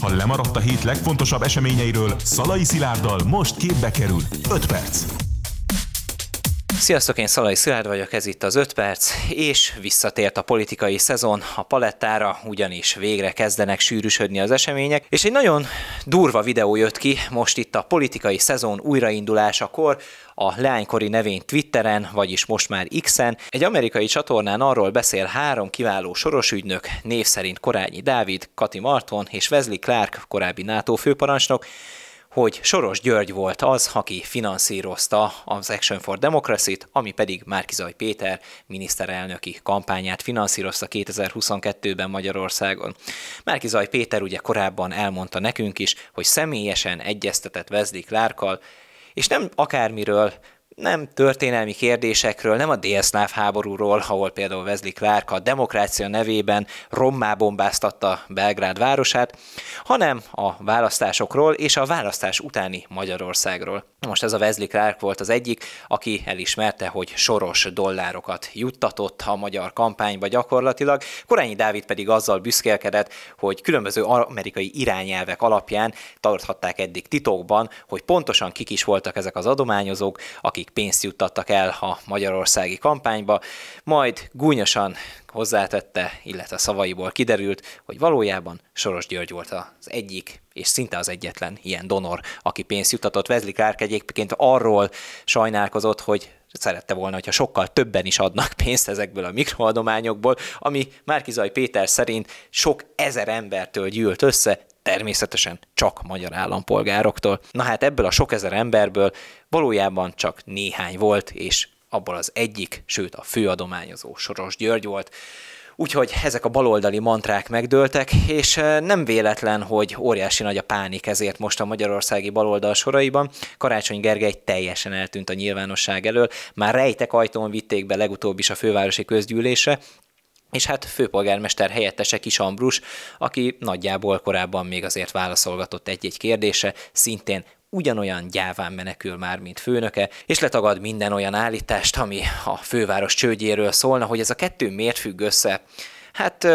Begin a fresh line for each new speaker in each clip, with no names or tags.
Ha lemaradt a hét legfontosabb eseményeiről, Szalai Szilárddal most képbe kerül 5 perc.
Sziasztok, én Szalai Szilárd vagyok, ez itt az 5 perc, és visszatért a politikai szezon a palettára, ugyanis végre kezdenek sűrűsödni az események, és egy nagyon durva videó jött ki most itt a politikai szezon újraindulásakor, a leánykori nevén Twitteren, vagyis most már X-en. Egy amerikai csatornán arról beszél három kiváló soros ügynök, név szerint Korányi Dávid, Kati Marton és Wesley Clark, korábbi NATO főparancsnok, hogy Soros György volt az, aki finanszírozta az Action for Democracy-t, ami pedig Márkizaj Péter miniszterelnöki kampányát finanszírozta 2022-ben Magyarországon. Márkizaj Péter ugye korábban elmondta nekünk is, hogy személyesen egyeztetett Wesley Clarkkal, és nem akármiről, nem történelmi kérdésekről, nem a délszláv háborúról, ahol például Wesley Clark a demokrácia nevében rommá bombáztatta Belgrád városát, hanem a választásokról és a választás utáni Magyarországról. Most ez a Wesley Clark volt az egyik, aki elismerte, hogy soros dollárokat juttatott a magyar kampányba gyakorlatilag. Korányi Dávid pedig azzal büszkélkedett, hogy különböző amerikai irányelvek alapján tarthatták eddig titokban, hogy pontosan kik is voltak ezek az adományozók, akik pénzt juttattak el a magyarországi kampányba, majd gúnyosan hozzátette, illetve szavaiból kiderült, hogy valójában Soros György volt az egyik, és szinte az egyetlen ilyen donor, aki pénzt juttatott. Wesley Clark egyébként arról sajnálkozott, hogy szerette volna, hogyha sokkal többen is adnak pénzt ezekből a mikroadományokból, ami Márkizaj Péter szerint sok ezer embertől gyűlt össze, természetesen csak magyar állampolgároktól. Na hát ebből a sok ezer emberből valójában csak néhány volt, és abból az egyik, sőt a főadományozó Soros György volt. Úgyhogy ezek a baloldali mantrák megdőltek, és eh, nem véletlen, hogy óriási nagy a pánik ezért most a magyarországi baloldal soraiban. Karácsony Gergely teljesen eltűnt a nyilvánosság elől, már rejtek ajtón vitték be legutóbb is a fővárosi közgyűlésre, és hát főpolgármester helyettese Kis Ambrus, aki nagyjából korábban még azért válaszolgatott egy-egy kérdése, szintén ugyanolyan gyáván menekül már, mint főnöke, és letagad minden olyan állítást, ami a főváros csődjéről szólna, hogy ez a kettő miért függ össze. Hát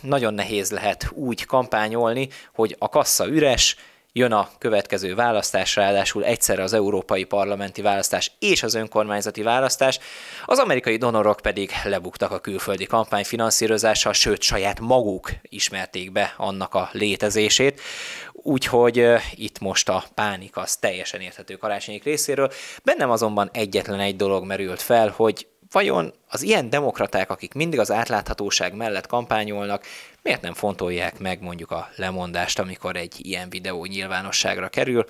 nagyon nehéz lehet úgy kampányolni, hogy a kassa üres, jön a következő választás, ráadásul egyszerre az európai parlamenti választás és az önkormányzati választás, az amerikai donorok pedig lebuktak a külföldi kampányfinanszírozással, sőt saját maguk ismerték be annak a létezését, úgyhogy itt most a pánik az teljesen érthető karácsonyik részéről. Bennem azonban egyetlen egy dolog merült fel, hogy vajon az ilyen demokraták, akik mindig az átláthatóság mellett kampányolnak, miért nem fontolják meg mondjuk a lemondást, amikor egy ilyen videó nyilvánosságra kerül?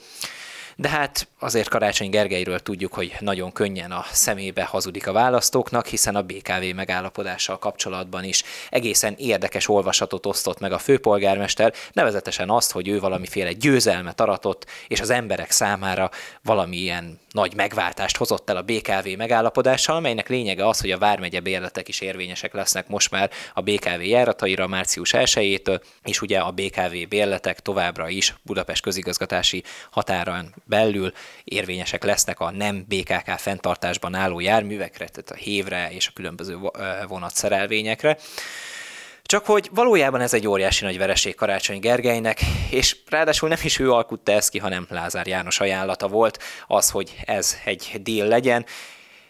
De hát azért Karácsony Gergelyről tudjuk, hogy nagyon könnyen a szemébe hazudik a választóknak, hiszen a BKV megállapodással kapcsolatban is egészen érdekes olvasatot osztott meg a főpolgármester, nevezetesen azt, hogy ő valamiféle győzelmet aratott, és az emberek számára valamilyen nagy megváltást hozott el a BKV megállapodással, amelynek lényege az, hogy a Vármegye bérletek is érvényesek lesznek most már a BKV járataira március 1-től, és ugye a BKV bérletek továbbra is Budapest közigazgatási határán belül érvényesek lesznek a nem BKK fenntartásban álló járművekre, tehát a hévre és a különböző vonatszerelvényekre. Csak hogy valójában ez egy óriási nagy vereség Karácsony Gergelynek, és ráadásul nem is ő alkutta ezt ki, hanem Lázár János ajánlata volt az, hogy ez egy deal legyen.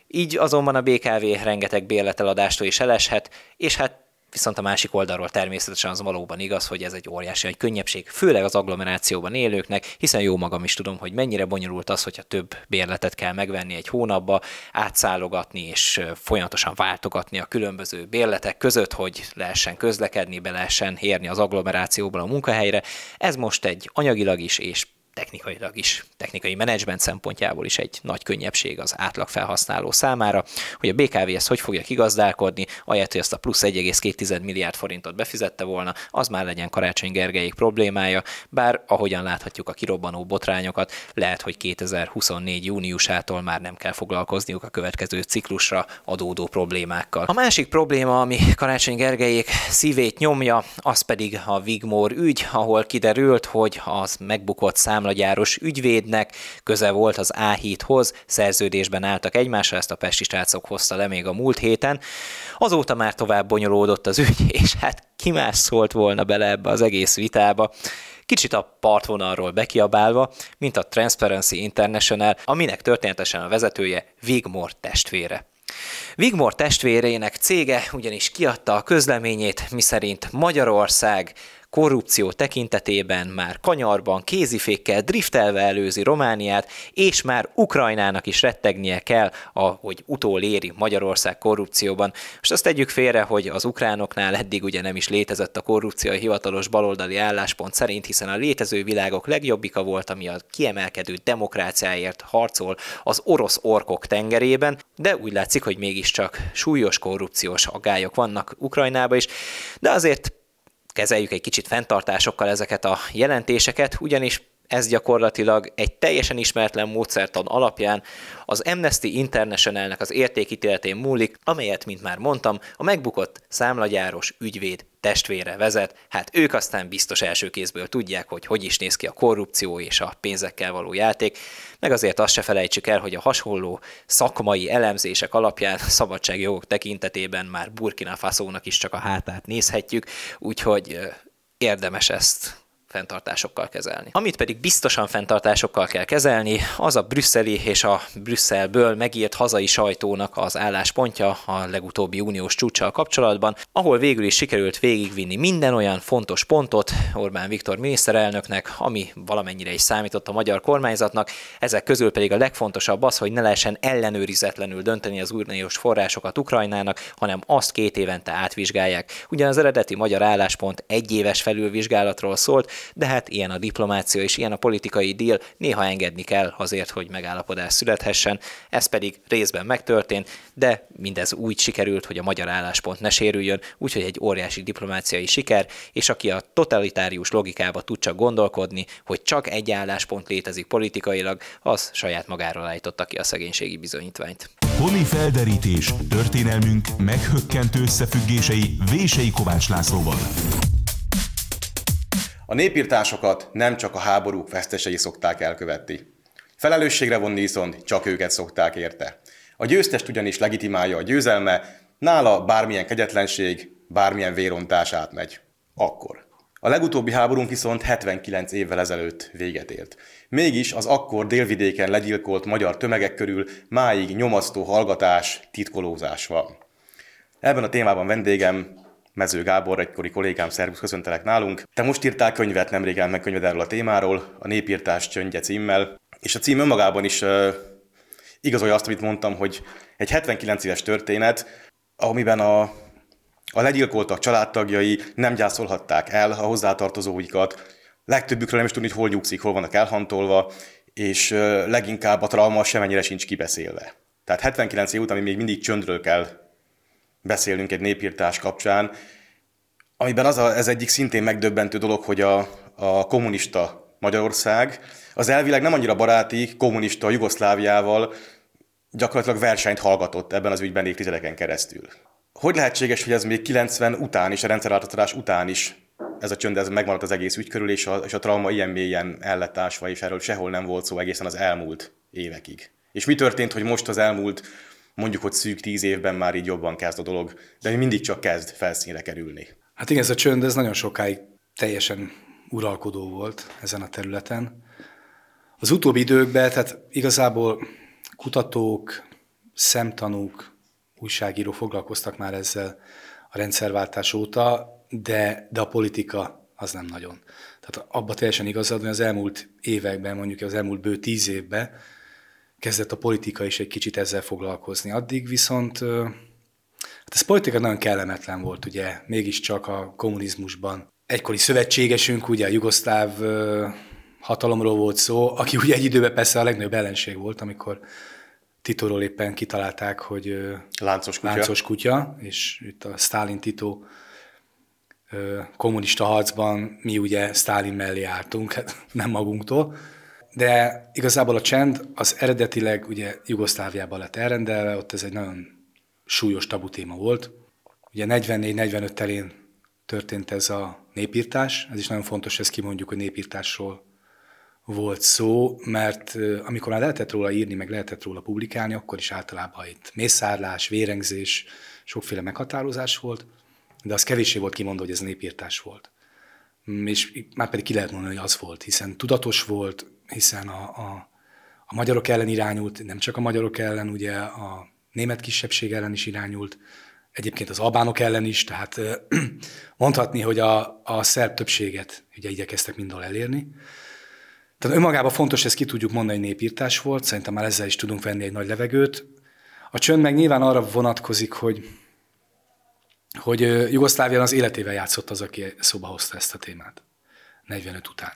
Így azonban a BKV rengeteg bérleteladástól is eleshet, és hát Viszont a másik oldalról természetesen az valóban igaz, hogy ez egy óriási egy könnyebbség, főleg az agglomerációban élőknek, hiszen jó magam is tudom, hogy mennyire bonyolult az, hogyha több bérletet kell megvenni egy hónapba, átszállogatni és folyamatosan váltogatni a különböző bérletek között, hogy lehessen közlekedni, be lehessen érni az agglomerációból a munkahelyre. Ez most egy anyagilag is és technikailag is, technikai menedzsment szempontjából is egy nagy könnyebbség az átlag felhasználó számára, hogy a BKV ezt hogy fogja kigazdálkodni, ahelyett, hogy ezt a plusz 1,2 milliárd forintot befizette volna, az már legyen Karácsony Gergelyék problémája, bár ahogyan láthatjuk a kirobbanó botrányokat, lehet, hogy 2024 júniusától már nem kell foglalkozniuk a következő ciklusra adódó problémákkal. A másik probléma, ami Karácsony Gergelyék szívét nyomja, az pedig a Vigmor ügy, ahol kiderült, hogy az megbukott szám számlagyáros ügyvédnek, köze volt az A7-hoz, szerződésben álltak egymásra, ezt a pesti srácok hozta le még a múlt héten. Azóta már tovább bonyolódott az ügy, és hát ki más szólt volna bele ebbe az egész vitába. kicsit a partvonalról bekiabálva, mint a Transparency International, aminek történetesen a vezetője Wigmore testvére. Wigmore testvérének cége ugyanis kiadta a közleményét, miszerint Magyarország korrupció tekintetében már kanyarban, kézifékkel driftelve előzi Romániát, és már Ukrajnának is rettegnie kell, ahogy utoléri Magyarország korrupcióban. Most azt tegyük félre, hogy az ukránoknál eddig ugye nem is létezett a korrupció a hivatalos baloldali álláspont szerint, hiszen a létező világok legjobbika volt, ami a kiemelkedő demokráciáért harcol az orosz orkok tengerében, de úgy látszik, hogy mégiscsak súlyos korrupciós agályok vannak Ukrajnában is, de azért kezeljük egy kicsit fenntartásokkal ezeket a jelentéseket, ugyanis ez gyakorlatilag egy teljesen ismeretlen módszertan alapján az Amnesty Internationalnek az értékítéletén múlik, amelyet, mint már mondtam, a megbukott számlagyáros ügyvéd testvére vezet. Hát ők aztán biztos első kézből tudják, hogy hogy is néz ki a korrupció és a pénzekkel való játék, meg azért azt se felejtsük el, hogy a hasonló szakmai elemzések alapján szabadságjogok tekintetében már Burkina Faso-nak is csak a hátát nézhetjük, úgyhogy érdemes ezt fenntartásokkal kezelni. Amit pedig biztosan fenntartásokkal kell kezelni, az a brüsszeli és a Brüsszelből megírt hazai sajtónak az álláspontja a legutóbbi uniós csúcsal kapcsolatban, ahol végül is sikerült végigvinni minden olyan fontos pontot Orbán Viktor miniszterelnöknek, ami valamennyire is számított a magyar kormányzatnak, ezek közül pedig a legfontosabb az, hogy ne lehessen ellenőrizetlenül dönteni az uniós forrásokat Ukrajnának, hanem azt két évente átvizsgálják. Ugyan az eredeti magyar álláspont egy éves felülvizsgálatról szólt, de hát ilyen a diplomácia és ilyen a politikai díl, néha engedni kell azért, hogy megállapodás születhessen, ez pedig részben megtörtént, de mindez úgy sikerült, hogy a magyar álláspont ne sérüljön, úgyhogy egy óriási diplomáciai siker, és aki a totalitárius logikába tud csak gondolkodni, hogy csak egy álláspont létezik politikailag, az saját magáról állította ki a szegénységi bizonyítványt.
Honi felderítés, történelmünk meghökkentő összefüggései Vései Kovács Lászlóval.
A népírtásokat nem csak a háborúk vesztesei szokták elkövetni. Felelősségre vonni viszont csak őket szokták érte. A győztest ugyanis legitimálja a győzelme, nála bármilyen kegyetlenség, bármilyen vérontás átmegy. Akkor. A legutóbbi háborunk viszont 79 évvel ezelőtt véget ért. Mégis az akkor délvidéken legyilkolt magyar tömegek körül máig nyomasztó hallgatás, titkolózás van. Ebben a témában vendégem Mező Gábor, egykori kollégám, szervusz, köszöntelek nálunk. Te most írtál könyvet, nemrég meg könyved erről a témáról, a Népírtás csöndje címmel, és a cím önmagában is uh, igazolja azt, amit mondtam, hogy egy 79 éves történet, amiben a, a legyilkoltak családtagjai nem gyászolhatták el a hozzátartozóikat, legtöbbükről nem is tudni, hogy hol nyugszik, hol vannak elhantolva, és uh, leginkább a trauma semennyire sincs kibeszélve. Tehát 79 év után még mindig csöndről kell beszélünk egy népírtás kapcsán, amiben az a, ez egyik szintén megdöbbentő dolog, hogy a, a kommunista Magyarország az elvileg nem annyira baráti kommunista Jugoszláviával gyakorlatilag versenyt hallgatott ebben az ügyben évtizedeken keresztül. Hogy lehetséges, hogy ez még 90 után is, a rendszerváltatás után is ez a csönd ez megmaradt az egész ügy körül, és a, és a trauma ilyen mélyen ellettásva, és erről sehol nem volt szó egészen az elmúlt évekig. És mi történt, hogy most az elmúlt mondjuk, hogy szűk tíz évben már így jobban kezd a dolog, de mindig csak kezd felszínre kerülni.
Hát igen, ez a csönd, ez nagyon sokáig teljesen uralkodó volt ezen a területen. Az utóbbi időkben, tehát igazából kutatók, szemtanúk, újságírók foglalkoztak már ezzel a rendszerváltás óta, de, de a politika az nem nagyon. Tehát abba teljesen igazad, hogy az elmúlt években, mondjuk az elmúlt bő tíz évben kezdett a politika is egy kicsit ezzel foglalkozni. Addig viszont hát ez politika nagyon kellemetlen volt, ugye, mégiscsak a kommunizmusban. Egykori szövetségesünk, ugye a jugoszláv hatalomról volt szó, aki ugye egy időben persze a legnagyobb ellenség volt, amikor Titóról éppen kitalálták, hogy
láncos kutya,
láncos kutya és itt a Stalin-Tito kommunista harcban mi ugye Stalin mellé álltunk, hát nem magunktól, de igazából a csend az eredetileg ugye Jugoszláviában lett elrendelve, ott ez egy nagyon súlyos tabu téma volt. Ugye 44-45 telén történt ez a népírtás, ez is nagyon fontos, ezt kimondjuk, hogy népírtásról volt szó, mert amikor már lehetett róla írni, meg lehetett róla publikálni, akkor is általában itt mészárlás, vérengzés, sokféle meghatározás volt, de az kevéssé volt kimondva, hogy ez népírtás volt. és már pedig ki lehet mondani, hogy az volt, hiszen tudatos volt, hiszen a, a, a magyarok ellen irányult, nem csak a magyarok ellen, ugye a német kisebbség ellen is irányult, egyébként az albánok ellen is, tehát mondhatni, hogy a, a szerb többséget ugye igyekeztek mindol elérni. Tehát önmagában fontos, ezt ki tudjuk mondani, hogy népírtás volt, szerintem már ezzel is tudunk venni egy nagy levegőt. A csönd meg nyilván arra vonatkozik, hogy, hogy Jugoszlávián az életével játszott az, aki szóba hozta ezt a témát, 45 után.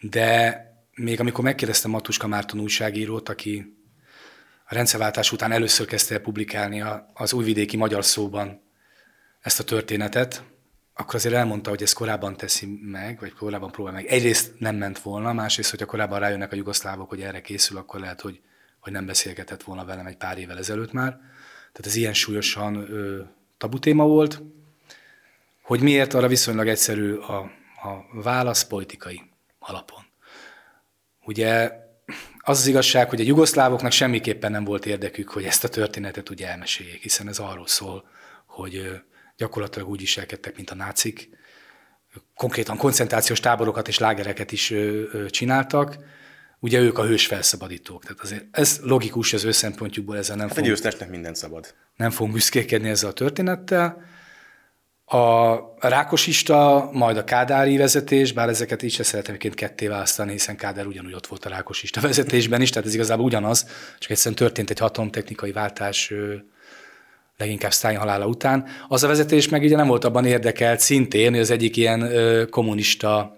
De még amikor megkérdeztem Matuska Márton újságírót, aki a rendszerváltás után először kezdte el publikálni az újvidéki magyar szóban ezt a történetet, akkor azért elmondta, hogy ezt korábban teszi meg, vagy korábban próbál meg. Egyrészt nem ment volna, másrészt, hogyha korábban rájönnek a jugoszlávok, hogy erre készül, akkor lehet, hogy, hogy nem beszélgetett volna velem egy pár évvel ezelőtt már. Tehát ez ilyen súlyosan ö, tabu téma volt. Hogy miért, arra viszonylag egyszerű a, a válasz politikai alapon. Ugye az az igazság, hogy a jugoszlávoknak semmiképpen nem volt érdekük, hogy ezt a történetet ugye elmeséljék, hiszen ez arról szól, hogy gyakorlatilag úgy viselkedtek, mint a nácik. Konkrétan koncentrációs táborokat és lágereket is csináltak, ugye ők a hős felszabadítók. Tehát azért ez logikus az ő szempontjukból, ezzel nem
hát fogunk, győztesnek minden szabad.
Nem fogunk büszkékedni ezzel a történettel. A rákosista, majd a kádári vezetés, bár ezeket is szeretem egyébként ketté választani, hiszen Kádár ugyanúgy ott volt a rákosista vezetésben is, tehát ez igazából ugyanaz, csak egyszerűen történt egy hatalomtechnikai váltás leginkább Stalin halála után. Az a vezetés meg ugye nem volt abban érdekelt szintén, hogy az egyik ilyen kommunista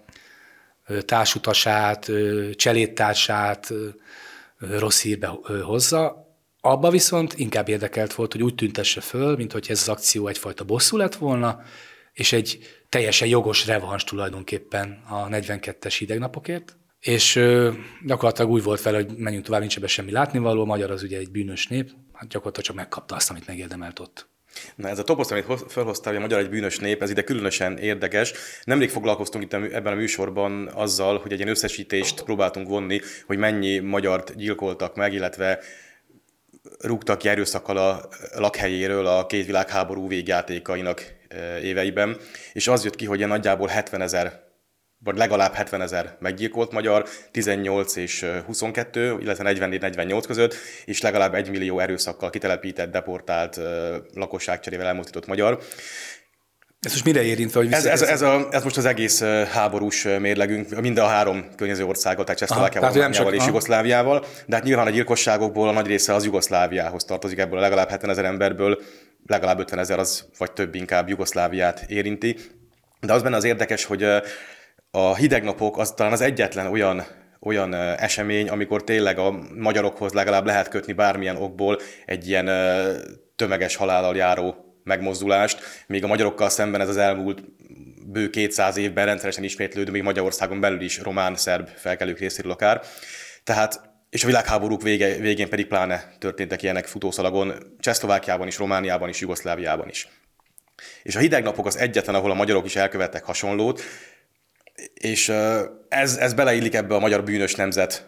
társutasát, cselédtársát rossz hírbe hozza. Abba viszont inkább érdekelt volt, hogy úgy tüntesse föl, mint hogy ez az akció egyfajta bosszú lett volna, és egy teljesen jogos revans tulajdonképpen a 42-es hidegnapokért. És gyakorlatilag úgy volt vele, hogy menjünk tovább, nincs ebben semmi látnivaló, magyar az ugye egy bűnös nép, hát gyakorlatilag csak megkapta azt, amit megérdemelt ott.
Na ez a toposz, amit felhoztál, hogy a magyar egy bűnös nép, ez ide különösen érdekes. Nemrég foglalkoztunk itt ebben a műsorban azzal, hogy egy ilyen összesítést próbáltunk vonni, hogy mennyi magyart gyilkoltak meg, illetve rúgtak ki erőszakkal a lakhelyéről a két világháború végjátékainak éveiben, és az jött ki, hogy nagyjából 70 ezer vagy legalább 70 ezer meggyilkolt magyar, 18 és 22, illetve 44-48 között, és legalább 1 millió erőszakkal kitelepített, deportált, lakosságcserével elmozdított magyar.
Ez most mire érintve, hogy
ez, ez, ez, a, ez, most az egész háborús mérlegünk, mind a három környező országot, tehát Csehszlovákiával, és Jugoszláviával, de hát nyilván a gyilkosságokból a nagy része az Jugoszláviához tartozik, ebből legalább 70 ezer emberből legalább 50 ezer az, vagy több inkább Jugoszláviát érinti. De az benne az érdekes, hogy a hidegnapok az talán az egyetlen olyan olyan esemény, amikor tényleg a magyarokhoz legalább lehet kötni bármilyen okból egy ilyen tömeges halállal járó megmozdulást, míg a magyarokkal szemben ez az elmúlt bő 200 évben rendszeresen ismétlődő, még Magyarországon belül is román-szerb felkelők részéről akár. Tehát és a világháborúk vége, végén pedig pláne történtek ilyenek futószalagon, Csehszlovákiában is, Romániában is, Jugoszláviában is. És a hidegnapok az egyetlen, ahol a magyarok is elkövettek hasonlót, és ez, ez beleillik ebbe a magyar bűnös nemzet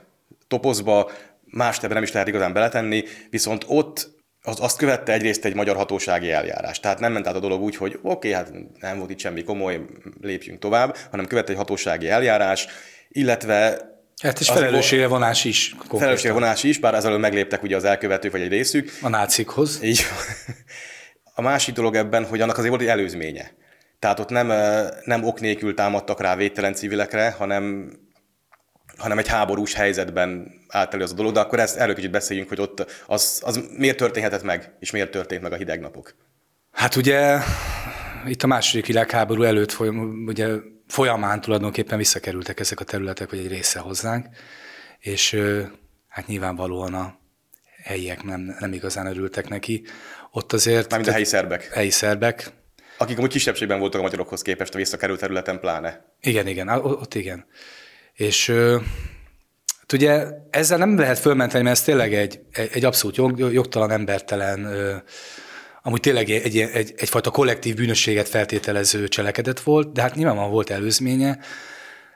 topozba, más nem is lehet igazán beletenni, viszont ott az, azt követte egyrészt egy magyar hatósági eljárás. Tehát nem ment át a dolog úgy, hogy oké, okay, hát nem volt itt semmi komoly, lépjünk tovább, hanem követte egy hatósági eljárás, illetve
Hát és felelősségre vonás is.
Felelősségre vonás is, bár ezzel megléptek ugye az elkövetők, vagy egy részük.
A nácikhoz.
Így. A másik dolog ebben, hogy annak azért volt egy előzménye. Tehát ott nem, nem ok nélkül támadtak rá védtelen civilekre, hanem, hanem egy háborús helyzetben állt elő az a dolog, de akkor ezt erről kicsit beszéljünk, hogy ott az, az miért történhetett meg, és miért történt meg a hideg napok.
Hát ugye itt a második világháború előtt folyam, ugye folyamán tulajdonképpen visszakerültek ezek a területek, vagy egy része hozzánk, és hát nyilvánvalóan a helyiek nem, nem igazán örültek neki. Ott azért...
Mármint a helyi szerbek.
Helyi szerbek,
akik amúgy kisebbségben voltak a magyarokhoz képest a visszakerült területen pláne.
Igen, igen, ott igen. És hát ugye ezzel nem lehet fölmenteni, mert ez tényleg egy, egy abszolút jog, jogtalan, embertelen, amúgy tényleg egy, egy, egyfajta kollektív bűnösséget feltételező cselekedet volt, de hát nyilvánvalóan volt előzménye.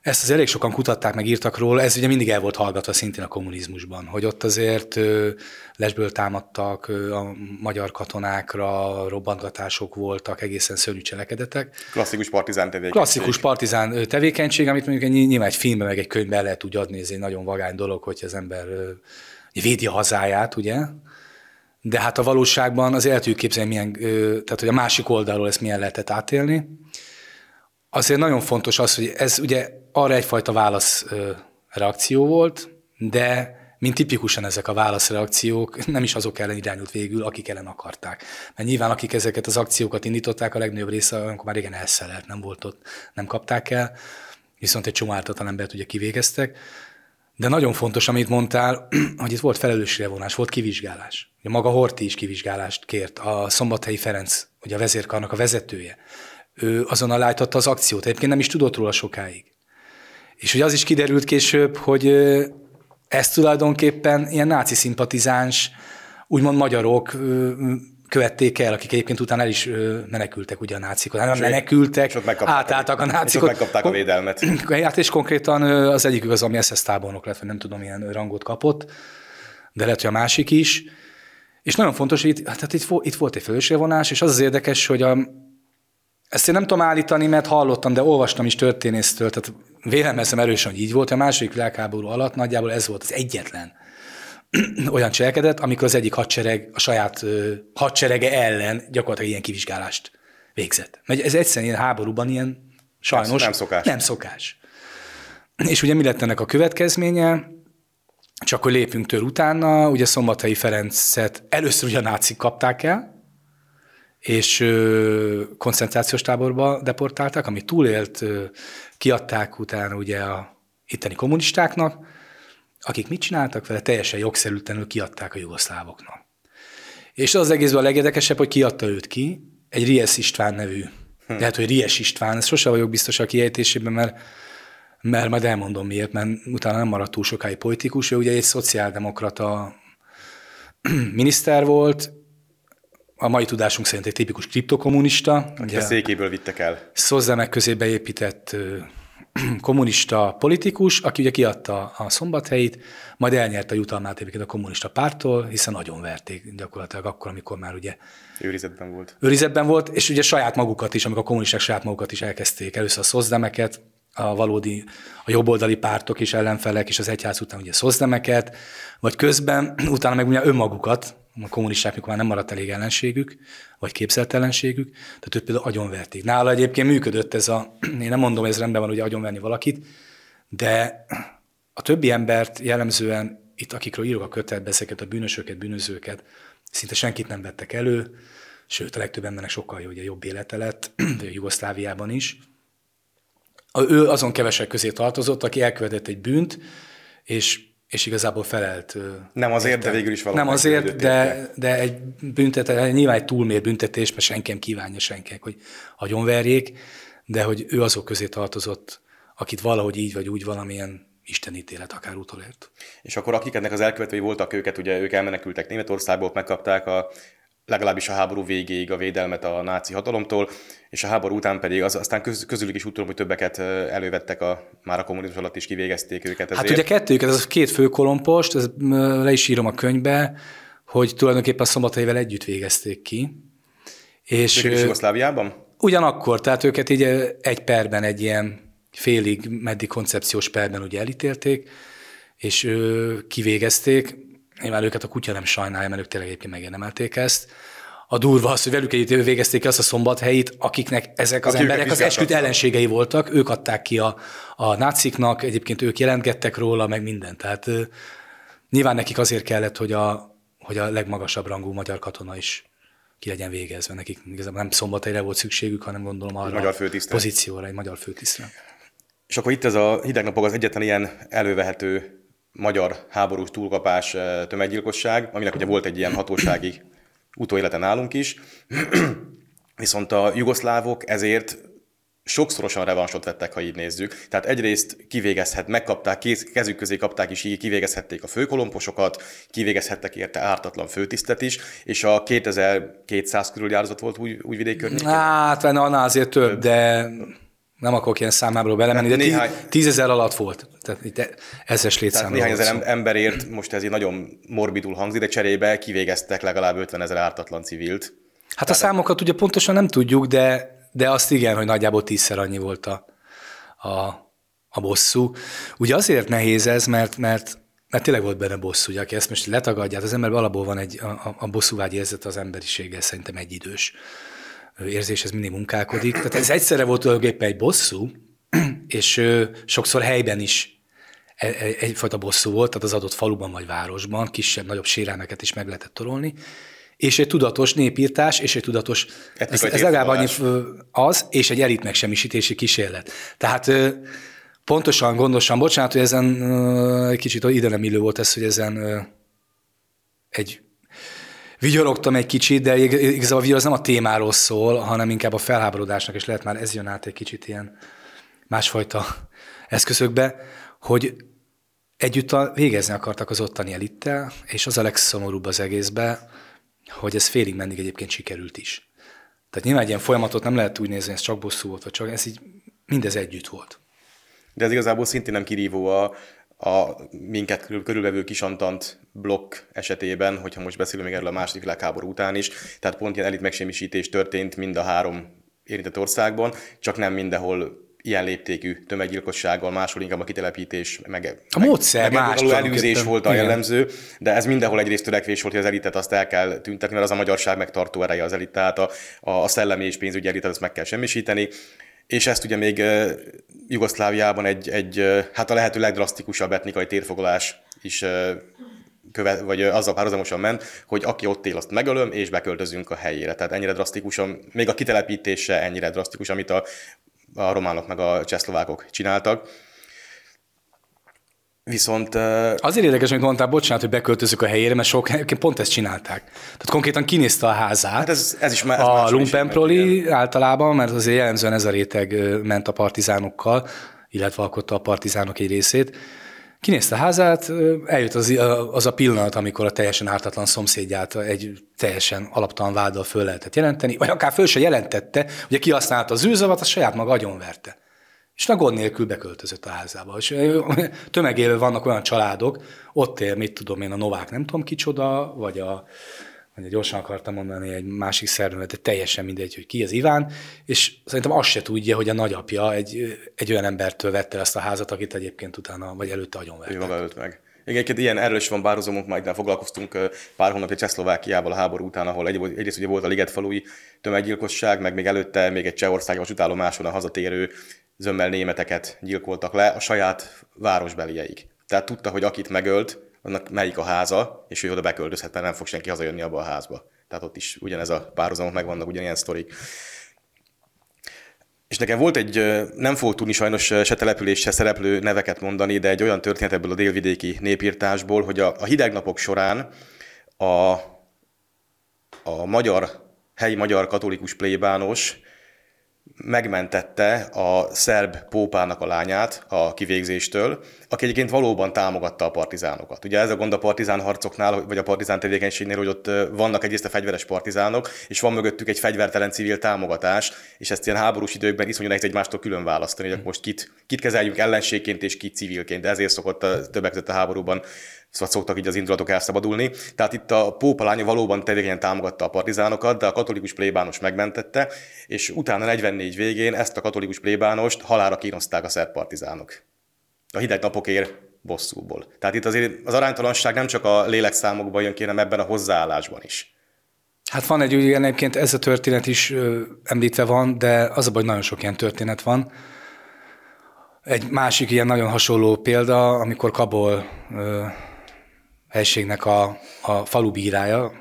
Ezt az elég sokan kutatták, meg írtak róla, ez ugye mindig el volt hallgatva szintén a kommunizmusban, hogy ott azért lesből támadtak a magyar katonákra, robbantgatások voltak, egészen szörnyű cselekedetek.
Klasszikus partizán tevékenység.
Klasszikus partizán tevékenység, amit mondjuk egy, nyilván egy filmben, meg egy könyvben el lehet úgy adni, ez egy nagyon vagány dolog, hogy az ember védi a hazáját, ugye? De hát a valóságban az el tudjuk képzelni, milyen, tehát hogy a másik oldalról ezt milyen lehetett átélni. Azért nagyon fontos az, hogy ez ugye arra egyfajta válasz reakció volt, de mint tipikusan ezek a válaszreakciók nem is azok ellen irányult végül, akik ellen akarták. Mert nyilván akik ezeket az akciókat indították, a legnagyobb része amikor már régen elszelelt, nem volt ott, nem kapták el, viszont egy csomó ártatlan embert ugye kivégeztek. De nagyon fontos, amit mondtál, hogy itt volt felelősségvonás, volt kivizsgálás. Ugye maga Horti is kivizsgálást kért, a Szombathelyi Ferenc, ugye a vezérkarnak a vezetője. Ő azonnal lájtotta az akciót, egyébként nem is tudott róla sokáig. És hogy az is kiderült később, hogy ez tulajdonképpen ilyen náci szimpatizáns, úgymond magyarok követték el, akik egyébként utána el is menekültek ugye a nácikot. Nem menekültek, átálltak a nácikot.
És megkapták a védelmet.
Hát és konkrétan az egyik az, ami SS tábornok lett, vagy nem tudom, milyen rangot kapott, de lehet, hogy a másik is. És nagyon fontos, hogy itt, hát itt, itt volt egy felelősségvonás, és az az érdekes, hogy a, ezt én nem tudom állítani, mert hallottam, de olvastam is történésztől, tehát vélemezem erősen, hogy így volt. A második világháború alatt nagyjából ez volt az egyetlen olyan cselekedet, amikor az egyik hadsereg a saját ö, hadserege ellen gyakorlatilag ilyen kivizsgálást végzett. Mert ez egyszerűen ilyen háborúban ilyen sajnos
nem szokás.
Nem szokás. És ugye mi lett ennek a következménye? Csak hogy lépünk tőle utána, ugye Szombathelyi Ferencet először ugye a nácik kapták el, és ö, koncentrációs táborba deportálták, ami túlélt, ö, kiadták utána ugye a itteni kommunistáknak, akik mit csináltak vele, teljesen jogszerűtlenül kiadták a jugoszlávoknak. És az, egészben a legérdekesebb, hogy kiadta őt ki, egy Ries István nevű, hm. lehet, hogy Ries István, ez sose vagyok biztos a kiejtésében, mert, mert majd elmondom miért, mert utána nem maradt túl sokáig politikus, ő ugye egy szociáldemokrata miniszter volt, a mai tudásunk szerint egy tipikus kriptokommunista.
Akit a székéből vittek el.
Szozzemek közé beépített kommunista politikus, aki ugye kiadta a szombathelyit, majd elnyerte a jutalmát egyébként a kommunista pártól, hiszen nagyon verték gyakorlatilag akkor, amikor már ugye
őrizetben volt.
Őrizetben volt, és ugye saját magukat is, amikor a kommunisták saját magukat is elkezdték. Először a szozdemeket, a valódi, a jobboldali pártok és ellenfelek, és az egyház után ugye szozdemeket, vagy közben utána meg ugye önmagukat, a kommunisták, már nem maradt elég ellenségük, vagy képzelt ellenségük, tehát őt például agyonverték. Nála egyébként működött ez a, én nem mondom, ez rendben van, hogy agyonverni valakit, de a többi embert jellemzően, itt akikről írok a kötetbe, ezeket a bűnösöket, bűnözőket, szinte senkit nem vettek elő, sőt, a legtöbb embernek sokkal ugye, jobb élete lett, de a Jugoszláviában is. Ő azon kevesek közé tartozott, aki elkövetett egy bűnt, és és igazából felelt.
Nem azért, de végül is
valami. Nem azért, de, de egy büntetés, nyilván egy túlmér büntetés, mert senki nem kívánja senkinek, hogy agyonverjék, de hogy ő azok közé tartozott, akit valahogy így vagy úgy valamilyen istenítélet akár utolért.
És akkor akik ennek az elkövetői voltak őket, ugye ők elmenekültek Németországból, megkapták a legalábbis a háború végéig a védelmet a náci hatalomtól, és a háború után pedig az, aztán köz, közülük is úgy tudom, hogy többeket elővettek, a, már a kommunizmus alatt is kivégezték őket.
Ezért. Hát ugye kettőjüket, ez a két főkolompost, ez, le is írom a könyvbe, hogy tulajdonképpen szombathelyvel együtt végezték ki.
És Jugoszláviában?
Ugyanakkor, tehát őket így egy perben, egy ilyen félig, meddig koncepciós perben ugye elítélték, és kivégezték, Nyilván őket a kutya nem sajnálja, mert ők tényleg egyébként megérdemelték ezt. A durva az, hogy velük együtt végezték azt a szombathelyit, akiknek ezek az Aki emberek az esküt ellenségei voltak, ők adták ki a, a náciknak, egyébként ők jelentgettek róla, meg mindent. Tehát nyilván nekik azért kellett, hogy a, hogy a legmagasabb rangú magyar katona is ki legyen végezve. Nekik igazából nem szombathelyre volt szükségük, hanem gondolom arra
magyar
a pozícióra, egy magyar főtisztre.
És akkor itt ez a hideg napok az egyetlen ilyen elővehető magyar háborús túlkapás tömeggyilkosság, aminek ugye volt egy ilyen hatósági utóélete nálunk is, viszont a jugoszlávok ezért sokszorosan revansot vettek, ha így nézzük. Tehát egyrészt kivégezhet, megkapták, kezük közé kapták is, így kivégezhették a főkolomposokat, kivégezhettek érte ártatlan főtisztet is, és a 2200 körül áldozat volt új, újvidék környékén.
Hát, annál azért több, több. de nem akarok ilyen számából belemenni, de néhány... tízezer alatt volt. Tehát itt ezres létszámról
Néhány ezer emberért, most ez így nagyon morbidul hangzik, de cserébe kivégeztek legalább 50 ezer ártatlan civilt.
Hát Tehát a számokat ugye pontosan nem tudjuk, de, de azt igen, hogy nagyjából tízszer annyi volt a, a, a bosszú. Ugye azért nehéz ez, mert, mert mert tényleg volt benne bosszú, ugye, aki ezt most letagadja, hát az ember alapból van egy, a, a bosszúvágy érzet az emberiséggel szerintem egy idős érzés, ez mindig munkálkodik. Tehát ez egyszerre volt tulajdonképpen egy bosszú, és sokszor helyben is e, e, egyfajta bosszú volt, tehát az adott faluban vagy városban kisebb-nagyobb sérelmeket is meg lehetett torolni, és egy tudatos népírtás, és egy tudatos, ez, ez legalább annyi az, és egy elit megsemmisítési kísérlet. Tehát pontosan, gondosan, bocsánat, hogy ezen kicsit ide nem illő volt ez, hogy ezen egy vigyorogtam egy kicsit, de igazából a vigyor az nem a témáról szól, hanem inkább a felháborodásnak, és lehet már ez jön át egy kicsit ilyen másfajta eszközökbe, hogy együtt végezni akartak az ottani elittel, és az a legszomorúbb az egészbe, hogy ez félig mendig egyébként sikerült is. Tehát nyilván egy ilyen folyamatot nem lehet úgy nézni, hogy ez csak bosszú volt, vagy csak ez így mindez együtt volt.
De ez igazából szintén nem kirívó a, a minket körülvevő kisantant blokk esetében, hogyha most beszélünk még erről a második világháború után is, tehát pont ilyen elit megsemmisítés történt mind a három érintett országban, csak nem mindenhol ilyen léptékű tömeggyilkossággal, máshol inkább a kitelepítés, meg,
a módszer
meg más elűzés volt a jellemző, de ez mindenhol egyrészt törekvés volt, hogy az elitet azt el kell tüntetni, mert az a magyarság megtartó ereje az elit, tehát a, a szellemi és pénzügyi elitet azt meg kell semmisíteni, és ezt ugye még Jugoszláviában egy, egy hát a lehető legdrasztikusabb etnikai térfoglalás is követ, vagy azzal párhuzamosan ment, hogy aki ott él, azt megölöm, és beköltözünk a helyére. Tehát ennyire drasztikusan, még a kitelepítése ennyire drasztikus, amit a, a románok meg a csehszlovákok csináltak. Viszont...
Azért érdekes, hogy mondtál, bocsánat, hogy beköltözök a helyére, mert sok pont ezt csinálták. Tehát konkrétan kinézte a házát. Hát
ez, ez is már, ez
a lumpenproli általában, mert azért jellemzően ez a réteg ment a partizánokkal, illetve alkotta a partizánok egy részét. Kinézte a házát, eljött az, az a pillanat, amikor a teljesen ártatlan szomszédját egy teljesen alaptalan váddal föl lehetett jelenteni, vagy akár föl se jelentette, ugye kihasználta az űrzavat, az saját maga agyonverte. És a gond nélkül beköltözött a házába. És tömegével vannak olyan családok, ott él, mit tudom én, a Novák nem tudom kicsoda, vagy a, vagy gyorsan akartam mondani egy másik szervezet, de teljesen mindegy, hogy ki az Iván, és szerintem azt se tudja, hogy a nagyapja egy, egy olyan embertől vette ezt a házat, akit egyébként utána, vagy előtte agyonvertek.
Ő maga ölt meg. Igen, ilyen erről is van bárhozomunk, majd foglalkoztunk pár hónapja Csehszlovákiával a háború után, ahol egy, egyrészt ugye volt a ligetfalui tömeggyilkosság, meg még előtte még egy csehországi vasútállomáson a hazatérő zömmel németeket gyilkoltak le a saját városbelieik. Tehát tudta, hogy akit megölt, annak melyik a háza, és ő oda beköltözhet, mert nem fog senki hazajönni abba a házba. Tehát ott is ugyanez a párhuzamok megvannak, ugyanilyen sztorik. És nekem volt egy, nem fogok tudni sajnos se település, se szereplő neveket mondani, de egy olyan történet ebből a délvidéki népírtásból, hogy a, a hideg napok során a, a magyar, helyi magyar katolikus plébános megmentette a szerb pópának a lányát a kivégzéstől, aki egyébként valóban támogatta a partizánokat. Ugye ez a gond a partizán harcoknál, vagy a partizán tevékenységnél, hogy ott vannak egyrészt a fegyveres partizánok, és van mögöttük egy fegyvertelen civil támogatás, és ezt ilyen háborús időkben iszonyú nehéz egymástól külön választani, hogy most kit, kit kezeljünk ellenségként és kit civilként. De ezért szokott a többek között a háborúban szóval szoktak így az indulatok elszabadulni. Tehát itt a pópa lánya valóban tevékenyen támogatta a partizánokat, de a katolikus plébános megmentette, és utána 44 végén ezt a katolikus plébánost halára kínozták a szerb partizánok. A hideg napokért bosszúból. Tehát itt azért az aránytalanság nem csak a lélekszámokban jön ki, hanem ebben a hozzáállásban is.
Hát van egy, ugye egyébként ez a történet is ö, említve van, de az a baj, nagyon sok ilyen történet van. Egy másik ilyen nagyon hasonló példa, amikor Kabol ö, helységnek a, a falu bírája,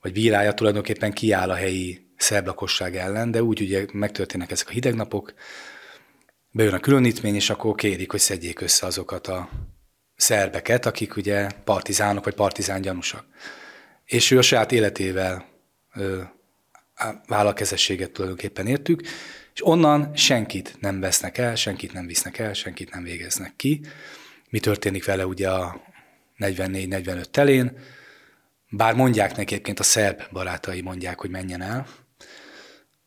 vagy bírája tulajdonképpen kiáll a helyi szerb lakosság ellen, de úgy ugye megtörténnek ezek a hidegnapok, bejön a különítmény, és akkor kérik, hogy szedjék össze azokat a szerbeket, akik ugye partizánok vagy partizán gyanúsak. És ő a saját életével ö, vállalkezességet tulajdonképpen értük, és onnan senkit nem vesznek el, senkit nem visznek el, senkit nem végeznek ki. Mi történik vele ugye a 44-45 telén, bár mondják neki egyébként a szerb barátai mondják, hogy menjen el,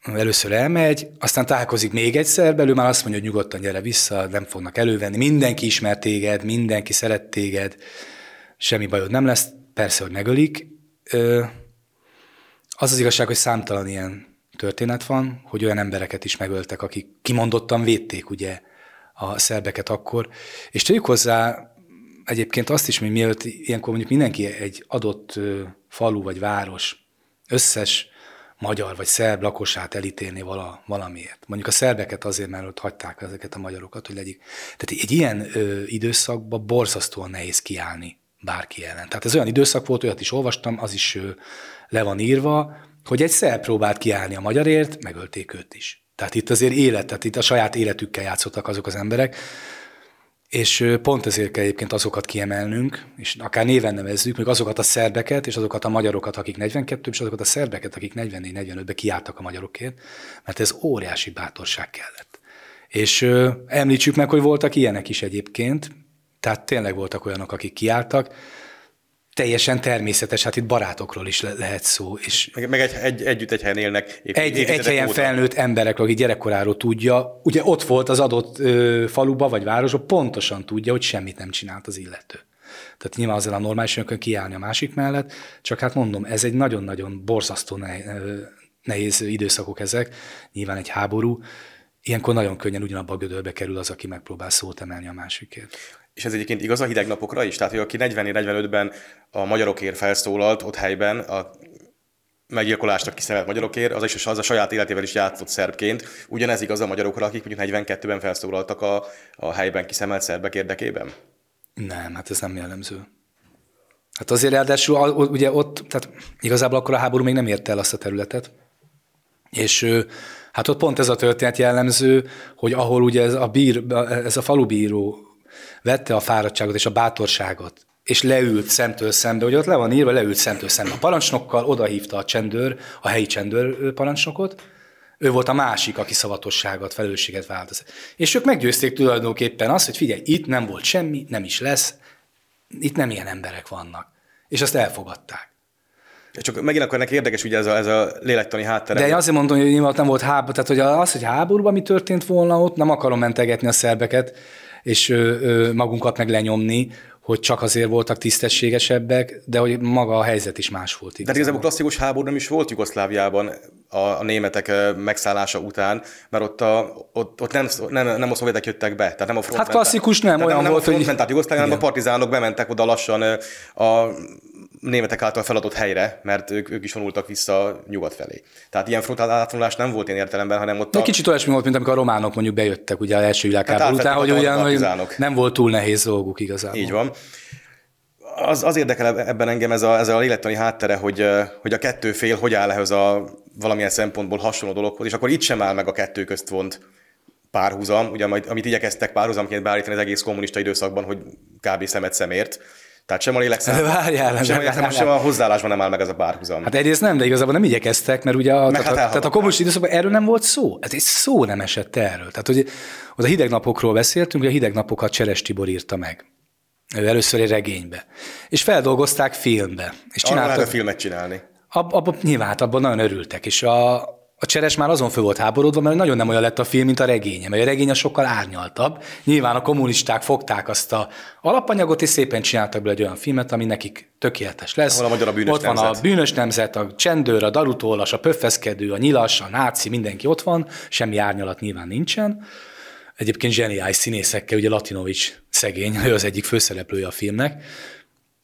először elmegy, aztán találkozik még egyszer, belül már azt mondja, hogy nyugodtan gyere vissza, nem fognak elővenni, mindenki ismer téged, mindenki szeret téged, semmi bajod nem lesz, persze, hogy megölik. Az az igazság, hogy számtalan ilyen történet van, hogy olyan embereket is megöltek, akik kimondottan védték ugye a szerbeket akkor, és tegyük hozzá egyébként azt is, hogy mielőtt ilyenkor mondjuk mindenki egy adott falu vagy város összes magyar vagy szerb lakosát elítélni vala, valamiért. Mondjuk a szerbeket azért, mert ott hagyták ezeket a magyarokat, hogy legyik. Tehát egy ilyen ö, időszakban borzasztóan nehéz kiállni bárki ellen. Tehát ez olyan időszak volt, olyat is olvastam, az is ö, le van írva, hogy egy szerb próbált kiállni a magyarért, megölték őt is. Tehát itt azért élet, tehát itt a saját életükkel játszottak azok az emberek, és pont ezért kell egyébként azokat kiemelnünk, és akár néven nevezzük, még azokat a szerbeket, és azokat a magyarokat, akik 42 és azokat a szerbeket, akik 44-45-ben kiálltak a magyarokért, mert ez óriási bátorság kellett. És ö, említsük meg, hogy voltak ilyenek is egyébként, tehát tényleg voltak olyanok, akik kiálltak, teljesen természetes, hát itt barátokról is le- lehet szó. És
meg, meg egy, egy, együtt egy helyen élnek.
Épp, egy, egy helyen óta. felnőtt emberekről, aki gyerekkoráról tudja, ugye ott volt az adott ö, faluba vagy városba, pontosan tudja, hogy semmit nem csinált az illető. Tehát nyilván azért a normális önökön kiállni a másik mellett, csak hát mondom, ez egy nagyon-nagyon borzasztó nehéz időszakok ezek, nyilván egy háború, ilyenkor nagyon könnyen ugyanabba a gödörbe kerül az, aki megpróbál szót emelni a másikért
és ez egyébként igaz a hideg napokra is? Tehát, hogy aki 40-45-ben a magyarokért felszólalt ott helyben, a meggyilkolásnak kiszemelt magyarokért, az is az a saját életével is játszott szerbként. Ugyanez igaz a magyarokra, akik mondjuk 42-ben felszólaltak a, a helyben kiszemelt szerbek érdekében?
Nem, hát ez nem jellemző. Hát azért ráadásul ugye ott, tehát igazából akkor a háború még nem érte el azt a területet, és hát ott pont ez a történet jellemző, hogy ahol ugye ez a, bír, ez a falubíró vette a fáradtságot és a bátorságot, és leült szemtől szembe, hogy ott le van írva, leült szemtől szembe a parancsnokkal, odahívta a csendőr, a helyi csendőr parancsnokot, ő volt a másik, aki szavatosságot, felelősséget vált. És ők meggyőzték tulajdonképpen azt, hogy figyelj, itt nem volt semmi, nem is lesz, itt nem ilyen emberek vannak. És azt elfogadták.
Csak megint akkor ennek érdekes ugye ez a, ez a lélektani háttere.
De én azért mondom, hogy nyilván nem volt háború, tehát hogy az, hogy háborúban mi történt volna ott, nem akarom mentegetni a szerbeket, és magunkat meg lenyomni, hogy csak azért voltak tisztességesebbek, de hogy maga a helyzet is más volt.
Igazából. De igazából klasszikus háború nem is volt Jugoszláviában a, a németek megszállása után, mert ott, a, ott, ott nem, nem, nem a szovjetek jöttek be. Tehát nem a
hát klasszikus nem, olyan
nem
volt,
a front hogy... Jugoszláviában, a partizánok bementek oda lassan a németek által feladott helyre, mert ők, ők is vonultak vissza nyugat felé. Tehát ilyen frontál átvonulás nem volt ilyen értelemben, hanem ott.
A... Kicsit olyasmi volt, mint amikor a románok mondjuk bejöttek ugye az első világháború hát után, hogy hogy nem volt túl nehéz dolguk igazából.
Így van. Az, az érdekel ebben engem ez a, ez a lélektani háttere, hogy, hogy a kettő fél hogy áll ehhez a valamilyen szempontból hasonló dologhoz, és akkor itt sem áll meg a kettő közt vont párhuzam, ugye amit igyekeztek párhuzamként beállítani az egész kommunista időszakban, hogy kb. szemet szemért tehát sem a lélekszám,
Várjál,
sem, nem, nem, sem a hozzáállásban nem áll meg ez a párhuzam.
Hát egyrészt nem, de igazából nem igyekeztek, mert ugye a, tehát, hát tehát a kommunista időszakban erről nem volt szó. Ez egy szó nem esett erről. Tehát, hogy az a hideg napokról beszéltünk, hogy a hideg napokat Cseres Tibor írta meg. Ő először egy regénybe. És feldolgozták filmbe. És
csináltak... Arra filmet csinálni.
Ab, ab, nyilván, hát abban nagyon örültek. És a, a Cseres már azon föl volt háborodva, mert nagyon nem olyan lett a film, mint a regénye, mert a regénye sokkal árnyaltabb. Nyilván a kommunisták fogták azt a alapanyagot, és szépen csináltak bele egy olyan filmet, ami nekik tökéletes lesz.
Ahol a magyar a bűnös
ott van nemzet. a bűnös nemzet, a csendőr, a darutólas, a pöffeszkedő, a nyilas, a náci, mindenki ott van, semmi árnyalat nyilván nincsen. Egyébként zseniális színészekkel, ugye Latinovics szegény, ő az egyik főszereplője a filmnek.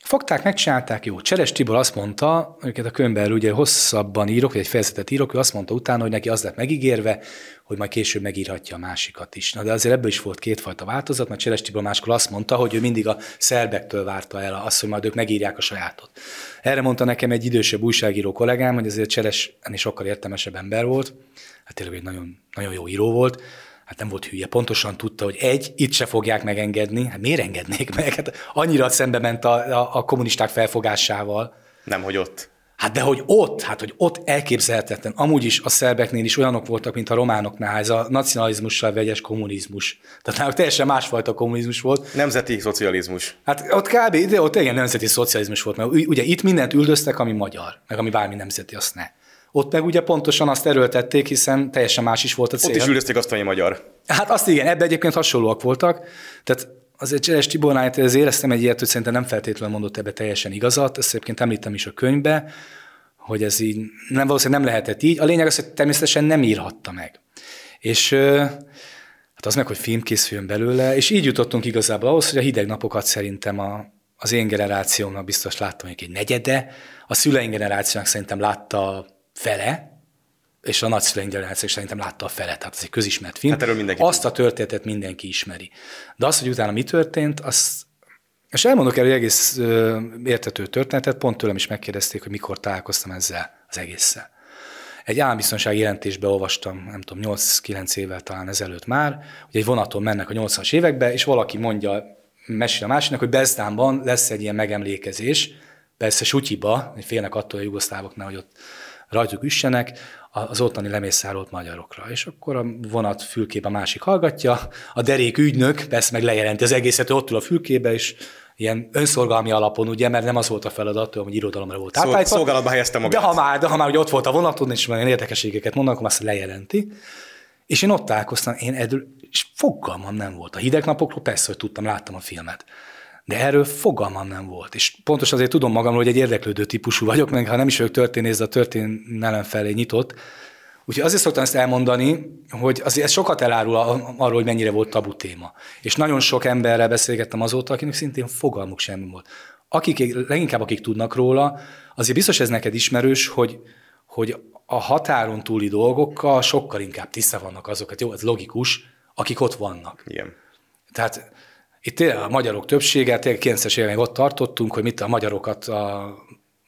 Fogták, megcsinálták, jó. Cseres Tibor azt mondta, őket a könyvben ugye hosszabban írok, vagy egy fejezetet írok, ő azt mondta utána, hogy neki az lett megígérve, hogy majd később megírhatja a másikat is. Na de azért ebből is volt kétfajta változat, mert Cseres Tibor máskor azt mondta, hogy ő mindig a szerbektől várta el azt, hogy majd ők megírják a sajátot. Erre mondta nekem egy idősebb újságíró kollégám, hogy azért Cseres ennél sokkal értelmesebb ember volt, hát tényleg egy nagyon, nagyon jó író volt, hát nem volt hülye, pontosan tudta, hogy egy, itt se fogják megengedni, hát miért engednék meg? Hát annyira szembe ment a, a, a kommunisták felfogásával.
Nem, hogy ott.
Hát de hogy ott, hát hogy ott elképzelhetetlen. Amúgy is a szerbeknél is olyanok voltak, mint a románoknál, ez a nacionalizmussal vegyes kommunizmus. Tehát náluk teljesen másfajta kommunizmus volt.
Nemzeti szocializmus.
Hát ott kb. de ott igen nemzeti szocializmus volt, mert ugye itt mindent üldöztek, ami magyar, meg ami bármi nemzeti, azt ne. Ott meg ugye pontosan azt erőltették, hiszen teljesen más is volt a cél.
Ott is üldözték azt, hogy magyar.
Hát azt igen, ebben egyébként hasonlóak voltak. Tehát azért Cseres Tibornál ez éreztem egy ilyet, hogy szerintem nem feltétlenül mondott ebbe teljesen igazat, ezt egyébként említem is a könyvbe, hogy ez így nem valószínűleg nem lehetett így. A lényeg az, hogy természetesen nem írhatta meg. És hát az meg, hogy film készüljön belőle, és így jutottunk igazából ahhoz, hogy a hideg napokat szerintem a, az én generációmnak biztos láttam egy negyede, a szüleink generációnak szerintem látta fele, és a nagyszüleink generáció szerintem látta a fele, tehát ez egy közismert film.
Hát erről mindenki
Azt tud. a történetet mindenki ismeri. De az, hogy utána mi történt, az és elmondok el egy egész ö, értető történetet, pont tőlem is megkérdezték, hogy mikor találkoztam ezzel az egésszel. Egy állambiztonsági jelentésbe olvastam, nem tudom, 8-9 évvel talán ezelőtt már, hogy egy vonaton mennek a 80-as évekbe, és valaki mondja, mesél a másiknak, hogy Bezdánban lesz egy ilyen megemlékezés, persze sutyiba, hogy félnek attól a jugoszlávoknál, hogy ott rajtuk üssenek, az ottani lemészárolt magyarokra. És akkor a vonat fülkébe a másik hallgatja, a derék ügynök persze meg lejelenti az egészet, ott ül a fülkébe, és ilyen önszorgalmi alapon, ugye, mert nem az volt a feladat, hogy irodalomra volt átállítva.
Szolgálatba helyezte magát.
De ha már, de ha már hogy ott volt a vonaton, és már érdekességeket mondanak, akkor azt lejelenti. És én ott találkoztam, én edül, és fogalmam nem volt. A hideg napokról persze, hogy tudtam, láttam a filmet. De erről fogalmam nem volt. És pontosan azért tudom magamról, hogy egy érdeklődő típusú vagyok, meg ha nem is vagyok történész, a történelem felé nyitott. Úgyhogy azért szoktam ezt elmondani, hogy azért ez sokat elárul arról, hogy mennyire volt tabu téma. És nagyon sok emberrel beszélgettem azóta, akinek szintén fogalmuk sem volt. Akik, leginkább akik tudnak róla, azért biztos ez neked ismerős, hogy, hogy a határon túli dolgokkal sokkal inkább tiszta vannak azokat, jó, ez logikus, akik ott vannak.
Igen.
Tehát itt a magyarok többsége, tényleg 90-es évek ott tartottunk, hogy mit a magyarokat a,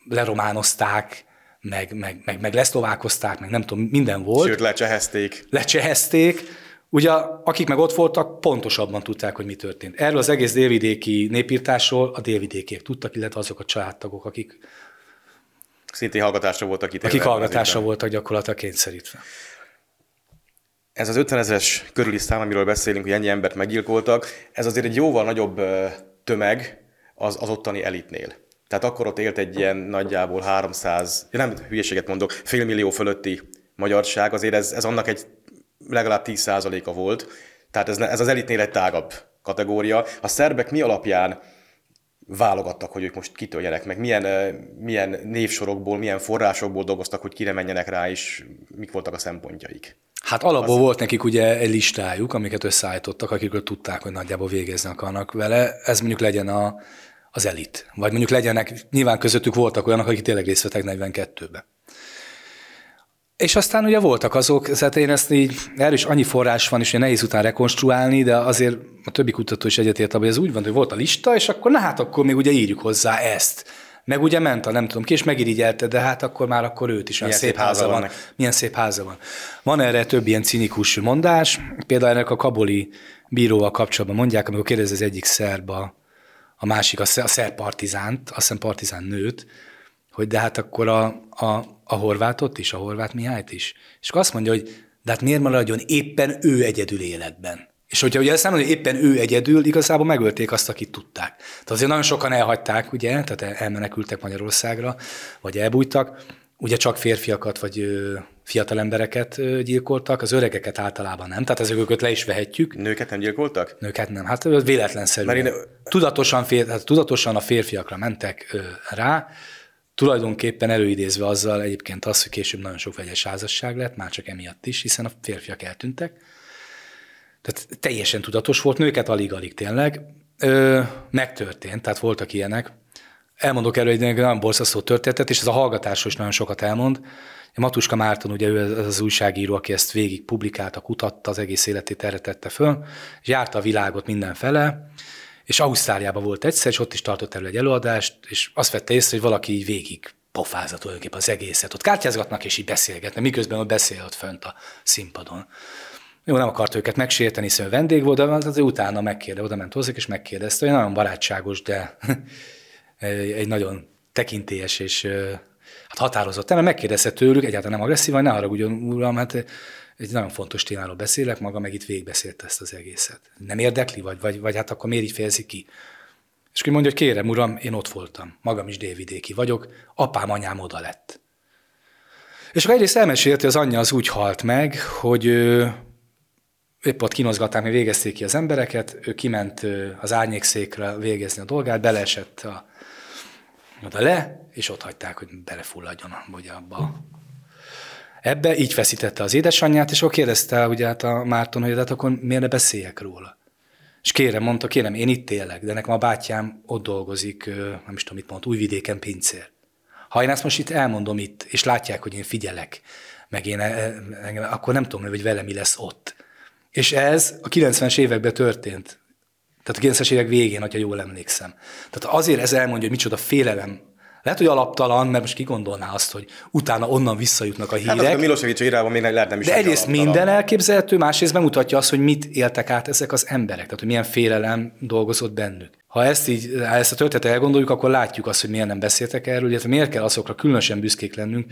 lerománozták, meg, meg, meg, meg leszlovákozták, meg nem tudom, minden volt.
Sőt, lecsehezték.
Lecsehezték. Ugye, akik meg ott voltak, pontosabban tudták, hogy mi történt. Erről az egész délvidéki népírtásról a délvidékiek tudtak, illetve azok a családtagok, akik
Szintén hallgatásra voltak itt.
Akik hallgatásra voltak gyakorlatilag kényszerítve.
Ez az 50 ezeres körüli szám, amiről beszélünk, hogy ennyi embert meggyilkoltak, ez azért egy jóval nagyobb tömeg az, az ottani elitnél. Tehát akkor ott élt egy ilyen nagyjából 300, nem hülyeséget mondok, félmillió fölötti magyarság, azért ez, ez annak egy legalább 10%-a volt. Tehát ez, ez az elitnél egy tágabb kategória. A szerbek mi alapján válogattak, hogy ők most kitöljenek meg, milyen, milyen névsorokból, milyen forrásokból dolgoztak, hogy kire menjenek rá, és mik voltak a szempontjaik.
Hát alapból az... volt nekik ugye egy listájuk, amiket összeállítottak, akikről tudták, hogy nagyjából végezni akarnak vele. Ez mondjuk legyen a, az elit. Vagy mondjuk legyenek, nyilván közöttük voltak olyanok, akik tényleg részt vettek 42-be. És aztán ugye voltak azok, tehát én ezt így, erről is annyi forrás van, és hogy nehéz után rekonstruálni, de azért a többi kutató is egyetért, hogy ez úgy van, hogy volt a lista, és akkor na hát akkor még ugye írjuk hozzá ezt. Meg ugye ment a nem tudom ki, és megirigyelte, de hát akkor már akkor őt is, olyan szép, szép háza van. van. Milyen szép háza van. Van erre több ilyen cinikus mondás, például ennek a kaboli bíróval kapcsolatban mondják, amikor kérdez az egyik szerb a, a másik, a szerb partizánt, azt hiszem partizán nőt, hogy de hát akkor a, a, a horvátot is, a horvát Mihályt is. És akkor azt mondja, hogy de hát miért maradjon éppen ő egyedül életben? És hogyha ugye ezt nem mondja, hogy éppen ő egyedül, igazából megölték azt, akit tudták. Tehát azért nagyon sokan elhagyták, ugye, tehát elmenekültek Magyarországra, vagy elbújtak. Ugye csak férfiakat, vagy fiatal embereket gyilkoltak, az öregeket általában nem, tehát ezeket le is vehetjük.
Nőket nem gyilkoltak?
Nőket nem, hát véletlenszerűen. Én... Tudatosan, fér, hát tudatosan a férfiakra mentek rá, tulajdonképpen előidézve azzal egyébként az, hogy később nagyon sok vegyes házasság lett, már csak emiatt is, hiszen a férfiak eltűntek. Tehát teljesen tudatos volt, nőket alig-alig tényleg. Ö, megtörtént, tehát voltak ilyenek. Elmondok erről egy nagyon borzasztó történetet, és ez a hallgatásról is nagyon sokat elmond. Matuska Márton, ugye ő az újságíró, aki ezt végig publikálta, kutatta, az egész életét erre tette föl, és járta a világot mindenfele, és Ausztráliában volt egyszer, és ott is tartott elő egy előadást, és azt vette észre, hogy valaki így végig pofázat tulajdonképpen az egészet. Ott kártyázgatnak, és így beszélgetnek, miközben ott beszél ott fönt a színpadon. Jó, nem akart őket megsérteni, hiszen vendég volt, de azért utána megkérdezte, oda ment hozzá, és megkérdezte, hogy nagyon barátságos, de egy nagyon tekintélyes és hát határozott mert megkérdezte tőlük, egyáltalán nem agresszív, vagy ne haragudjon, uram, hát egy nagyon fontos témáról beszélek, maga meg itt végigbeszélte ezt az egészet. Nem érdekli, vagy, vagy, vagy hát akkor miért így fejezi ki? És akkor mondja, hogy kérem, uram, én ott voltam, magam is délvidéki vagyok, apám, anyám oda lett. És akkor egyrészt elmesélte, az anyja az úgy halt meg, hogy épp ott kinozgatták, hogy végezték ki az embereket, ő kiment az árnyékszékre végezni a dolgát, beleesett a, oda le, és ott hagyták, hogy belefulladjon ugye abba. Ebbe így feszítette az édesanyját, és akkor kérdezte ugye hát a Márton, hogy hát akkor miért ne beszéljek róla. És kérem, mondta, kérem, én itt élek, de nekem a bátyám ott dolgozik, nem is tudom, mit mond, újvidéken pincér. Ha én ezt most itt elmondom itt, és látják, hogy én figyelek, meg én, engem, akkor nem tudom, hogy vele mi lesz ott. És ez a 90-es években történt. Tehát a 90-es évek végén, ha jól emlékszem. Tehát azért ez elmondja, hogy micsoda félelem lehet, hogy alaptalan, mert most ki gondolná azt, hogy utána onnan visszajutnak a hírek. Hát
a Milosevic írában még lehet nem is
De egyrészt alaptalan. minden elképzelhető, másrészt bemutatja azt, hogy mit éltek át ezek az emberek, tehát hogy milyen félelem dolgozott bennük. Ha ezt, így, ha ezt a történetet elgondoljuk, akkor látjuk azt, hogy miért nem beszéltek erről, illetve miért kell azokra különösen büszkék lennünk,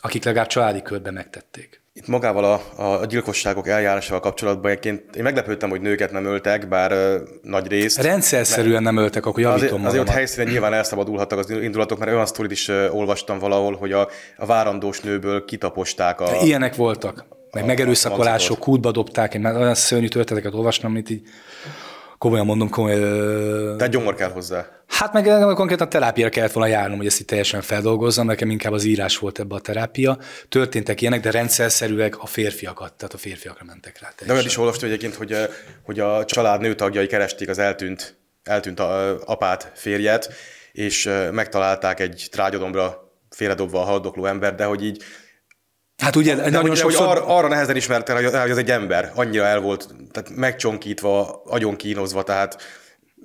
akik legalább családi körben megtették.
Itt magával a, a gyilkosságok eljárásával kapcsolatban egyébként én meglepődtem, hogy nőket nem öltek, bár uh, nagy részt.
Rendszerszerűen nem öltek, akkor javítom
Azért, azért ott helyszínen nyilván elszabadulhattak az indulatok, mert olyan sztorit is uh, olvastam valahol, hogy a, a várandós nőből kitaposták a...
Ilyenek voltak. Meg a, megerőszakolások, kútba dobták, én olyan szörnyű történeteket olvastam, amit így komolyan mondom, komolyan...
Tehát gyomor kell hozzá.
Hát meg konkrétan terápiára kellett volna járnom, hogy ezt itt teljesen feldolgozzam, nekem inkább az írás volt ebbe a terápia. Történtek ilyenek, de rendszerszerűek a férfiakat, tehát a férfiakra mentek rá. Teljesen.
De olyan is olvastam egyébként, hogy, hogy a család nőtagjai keresték az eltűnt, eltűnt apát, férjet, és megtalálták egy trágyadombra félredobva a haldokló ember, de hogy így
Hát ugye de
nagyon hogy, sokszor... arra, arra nehezen ismerte, hogy az egy ember, annyira el volt, tehát megcsonkítva, agyon kínozva, tehát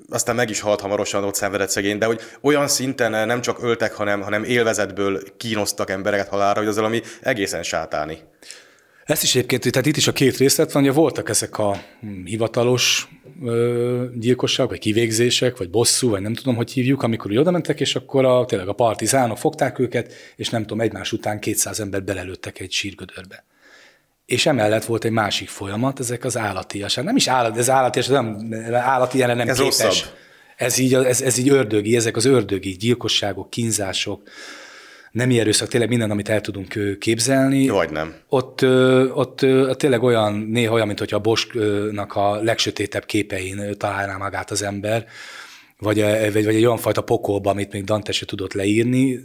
aztán meg is halt hamarosan, ott szenvedett szegény, de hogy olyan szinten nem csak öltek, hanem, hanem élvezetből kínoztak embereket halára, hogy az valami egészen sátáni.
Ezt is egyébként, tehát itt is a két részlet van, hogy voltak ezek a hm, hivatalos gyilkosságok, vagy kivégzések, vagy bosszú, vagy nem tudom, hogy hívjuk, amikor oda mentek, és akkor a, tényleg a partizánok fogták őket, és nem tudom, egymás után 200 ember belelőttek egy sírgödörbe. És emellett volt egy másik folyamat, ezek az állatias. Nem is állat, ez állatias, nem, állati jelen nem
ez
képes.
Rosszabb.
Ez így, ez, ez így ördögi, ezek az ördögi gyilkosságok, kínzások, nem erőszak, tényleg minden, amit el tudunk képzelni.
Vagy nem.
Ott, ott, ott tényleg olyan, néha olyan, mint hogyha a Bosknak a legsötétebb képein találná magát az ember, vagy, vagy, vagy egy olyan fajta pokolba, amit még Dante se tudott leírni,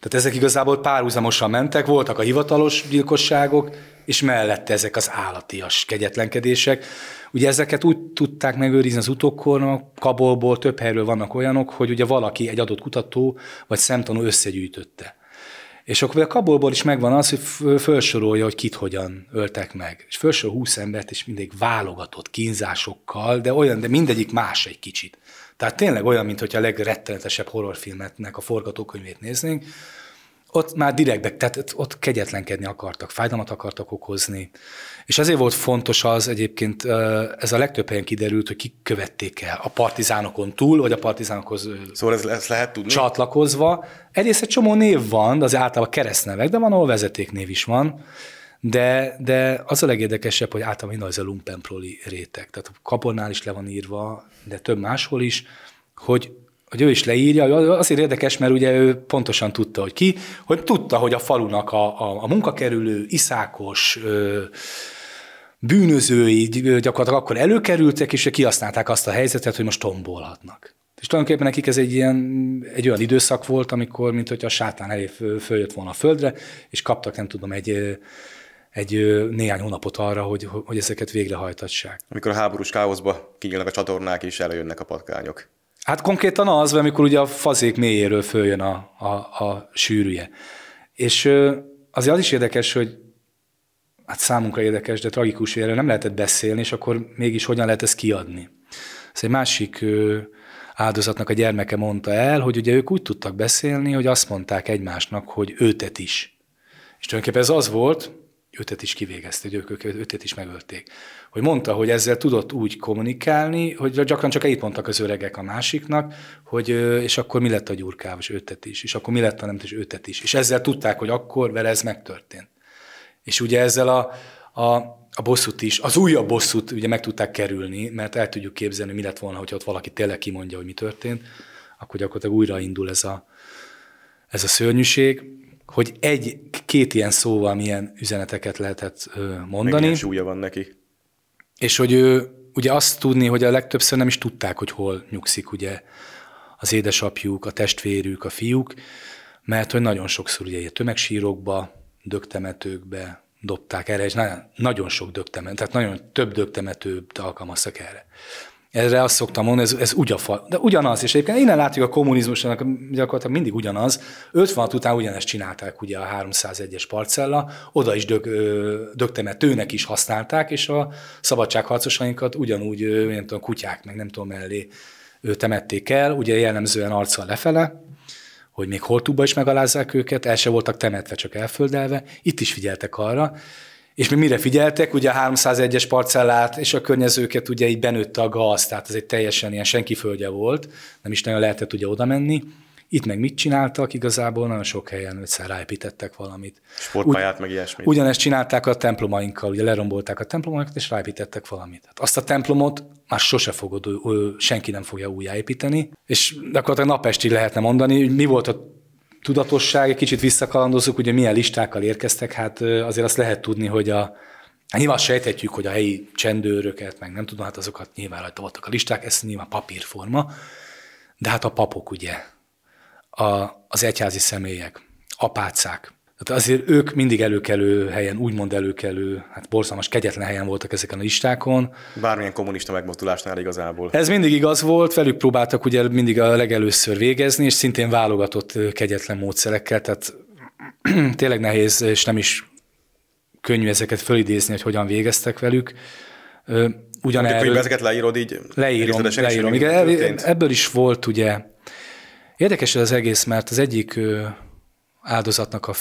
tehát ezek igazából párhuzamosan mentek, voltak a hivatalos gyilkosságok, és mellette ezek az állatias kegyetlenkedések. Ugye ezeket úgy tudták megőrizni az utókornak, Kabolból több helyről vannak olyanok, hogy ugye valaki, egy adott kutató vagy szemtanú összegyűjtötte. És akkor a Kabolból is megvan az, hogy felsorolja, hogy kit hogyan öltek meg. És felsorol 20 embert, és mindig válogatott kínzásokkal, de olyan, de mindegyik más egy kicsit. Tehát tényleg olyan, mint hogyha a legrettenetesebb horrorfilmetnek a forgatókönyvét néznénk, ott már direktbe, tehát ott kegyetlenkedni akartak, fájdalmat akartak okozni. És azért volt fontos az egyébként, ez a legtöbb helyen kiderült, hogy kik követték el a partizánokon túl, vagy a partizánokhoz
szóval ez, ez lehet tudni?
csatlakozva. Egyrészt egy csomó név van, az általában keresztnevek, de van, ahol vezetéknév is van. De, de az a legérdekesebb, hogy általában ez a lumpenproli réteg. Tehát a kapornál is le van írva, de több máshol is, hogy hogy ő is leírja, azért érdekes, mert ugye ő pontosan tudta, hogy ki, hogy tudta, hogy a falunak a, a, a munkakerülő, iszákos, ö, bűnözői gyakorlatilag akkor előkerültek, és kihasználták azt a helyzetet, hogy most tombolhatnak. És tulajdonképpen nekik ez egy, ilyen, egy olyan időszak volt, amikor, mint hogy a sátán elé följött volna a földre, és kaptak, nem tudom, egy, egy néhány hónapot arra, hogy, hogy ezeket végrehajtassák.
Amikor a háborús káoszba kinyílnak a csatornák, és előjönnek a patkányok.
Hát konkrétan az, amikor ugye a fazék mélyéről följön a, a, a sűrűje. És azért az is érdekes, hogy hát számunkra érdekes, de tragikus, erről nem lehetett beszélni, és akkor mégis hogyan lehet ezt kiadni. Ez egy másik áldozatnak a gyermeke mondta el, hogy ugye ők úgy tudtak beszélni, hogy azt mondták egymásnak, hogy őtet is. És tulajdonképpen ez az volt, őtet is kivégezte, ők, ők őtet is megölték. Hogy mondta, hogy ezzel tudott úgy kommunikálni, hogy gyakran csak itt mondtak az öregek a másiknak, hogy és akkor mi lett a gyurkával, és őtet is, és akkor mi lett a nem és őtet is. És ezzel tudták, hogy akkor vele ez megtörtént. És ugye ezzel a, a, a bosszút is, az újabb bosszút ugye meg tudták kerülni, mert el tudjuk képzelni, mi lett volna, hogyha ott valaki tényleg kimondja, hogy mi történt, akkor gyakorlatilag újra indul ez a, ez a szörnyűség hogy egy-két ilyen szóval milyen üzeneteket lehetett
Meg
mondani.
milyen súlya van neki.
És hogy ő, ugye azt tudni, hogy a legtöbbször nem is tudták, hogy hol nyugszik ugye az édesapjuk, a testvérük, a fiúk, mert hogy nagyon sokszor ugye tömegsírokba, dögtemetőkbe dobták erre, és nagyon, nagyon sok dögtemető, tehát nagyon több dögtemetőt alkalmaztak erre. Erre azt szoktam mondani, ez, ez ugyafa, de ugyanaz, és egyébként innen látjuk a kommunizmusnak gyakorlatilag mindig ugyanaz. 56 után ugyanezt csinálták ugye a 301-es parcella, oda is dög, dögtemetőnek is használták, és a szabadságharcosainkat ugyanúgy, nem tudom, kutyák, meg nem tudom, mellé temették el, ugye jellemzően arccal lefele, hogy még holtúba is megalázzák őket, el se voltak temetve, csak elföldelve. Itt is figyeltek arra, és mi mire figyeltek? Ugye a 301-es parcellát és a környezőket ugye így benőtte a gaz, tehát ez egy teljesen ilyen senki földje volt, nem is nagyon lehetett ugye oda menni. Itt meg mit csináltak? Igazából nagyon sok helyen egyszer ráépítettek valamit.
Sportpályát, meg ilyesmit.
Ugyanezt csinálták a templomainkkal, ugye lerombolták a templomainkat, és ráépítettek valamit. Hát azt a templomot már sose fogod, senki nem fogja újjáépíteni, és gyakorlatilag napestig lehetne mondani, hogy mi volt a tudatosság, egy kicsit visszakalandozunk, ugye milyen listákkal érkeztek, hát azért azt lehet tudni, hogy a, Hát nyilván sejthetjük, hogy a helyi csendőröket, meg nem tudom, hát azokat nyilván rajta voltak a listák, ez nyilván papírforma, de hát a papok ugye, a, az egyházi személyek, apácák. Tehát azért ők mindig előkelő helyen, úgymond előkelő, hát borzalmas, kegyetlen helyen voltak ezeken a listákon.
Bármilyen kommunista megmozdulásnál igazából.
Ez mindig igaz volt, velük próbáltak ugye mindig a legelőször végezni, és szintén válogatott kegyetlen módszerekkel, tehát tényleg nehéz, és nem is könnyű ezeket fölidézni, hogy hogyan végeztek velük.
Mondjuk,
Ugyanerről,
hogy ezeket leírod így
Leírom, leírom. Igen, ebből is volt ugye, érdekes az egész, mert az egyik áldozatnak a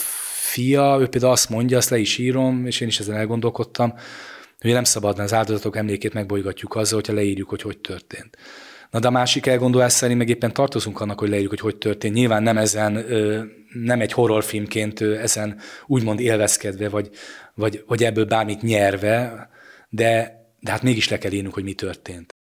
fia, ő például azt mondja, azt le is írom, és én is ezen elgondolkodtam, hogy nem szabadna az áldozatok emlékét megbolygatjuk azzal, hogyha leírjuk, hogy hogy történt. Na de a másik elgondolás szerint meg éppen tartozunk annak, hogy leírjuk, hogy hogy történt. Nyilván nem ezen, nem egy horrorfilmként ezen úgymond élvezkedve, vagy, vagy, vagy ebből bármit nyerve, de, de hát mégis le kell írnunk, hogy mi történt.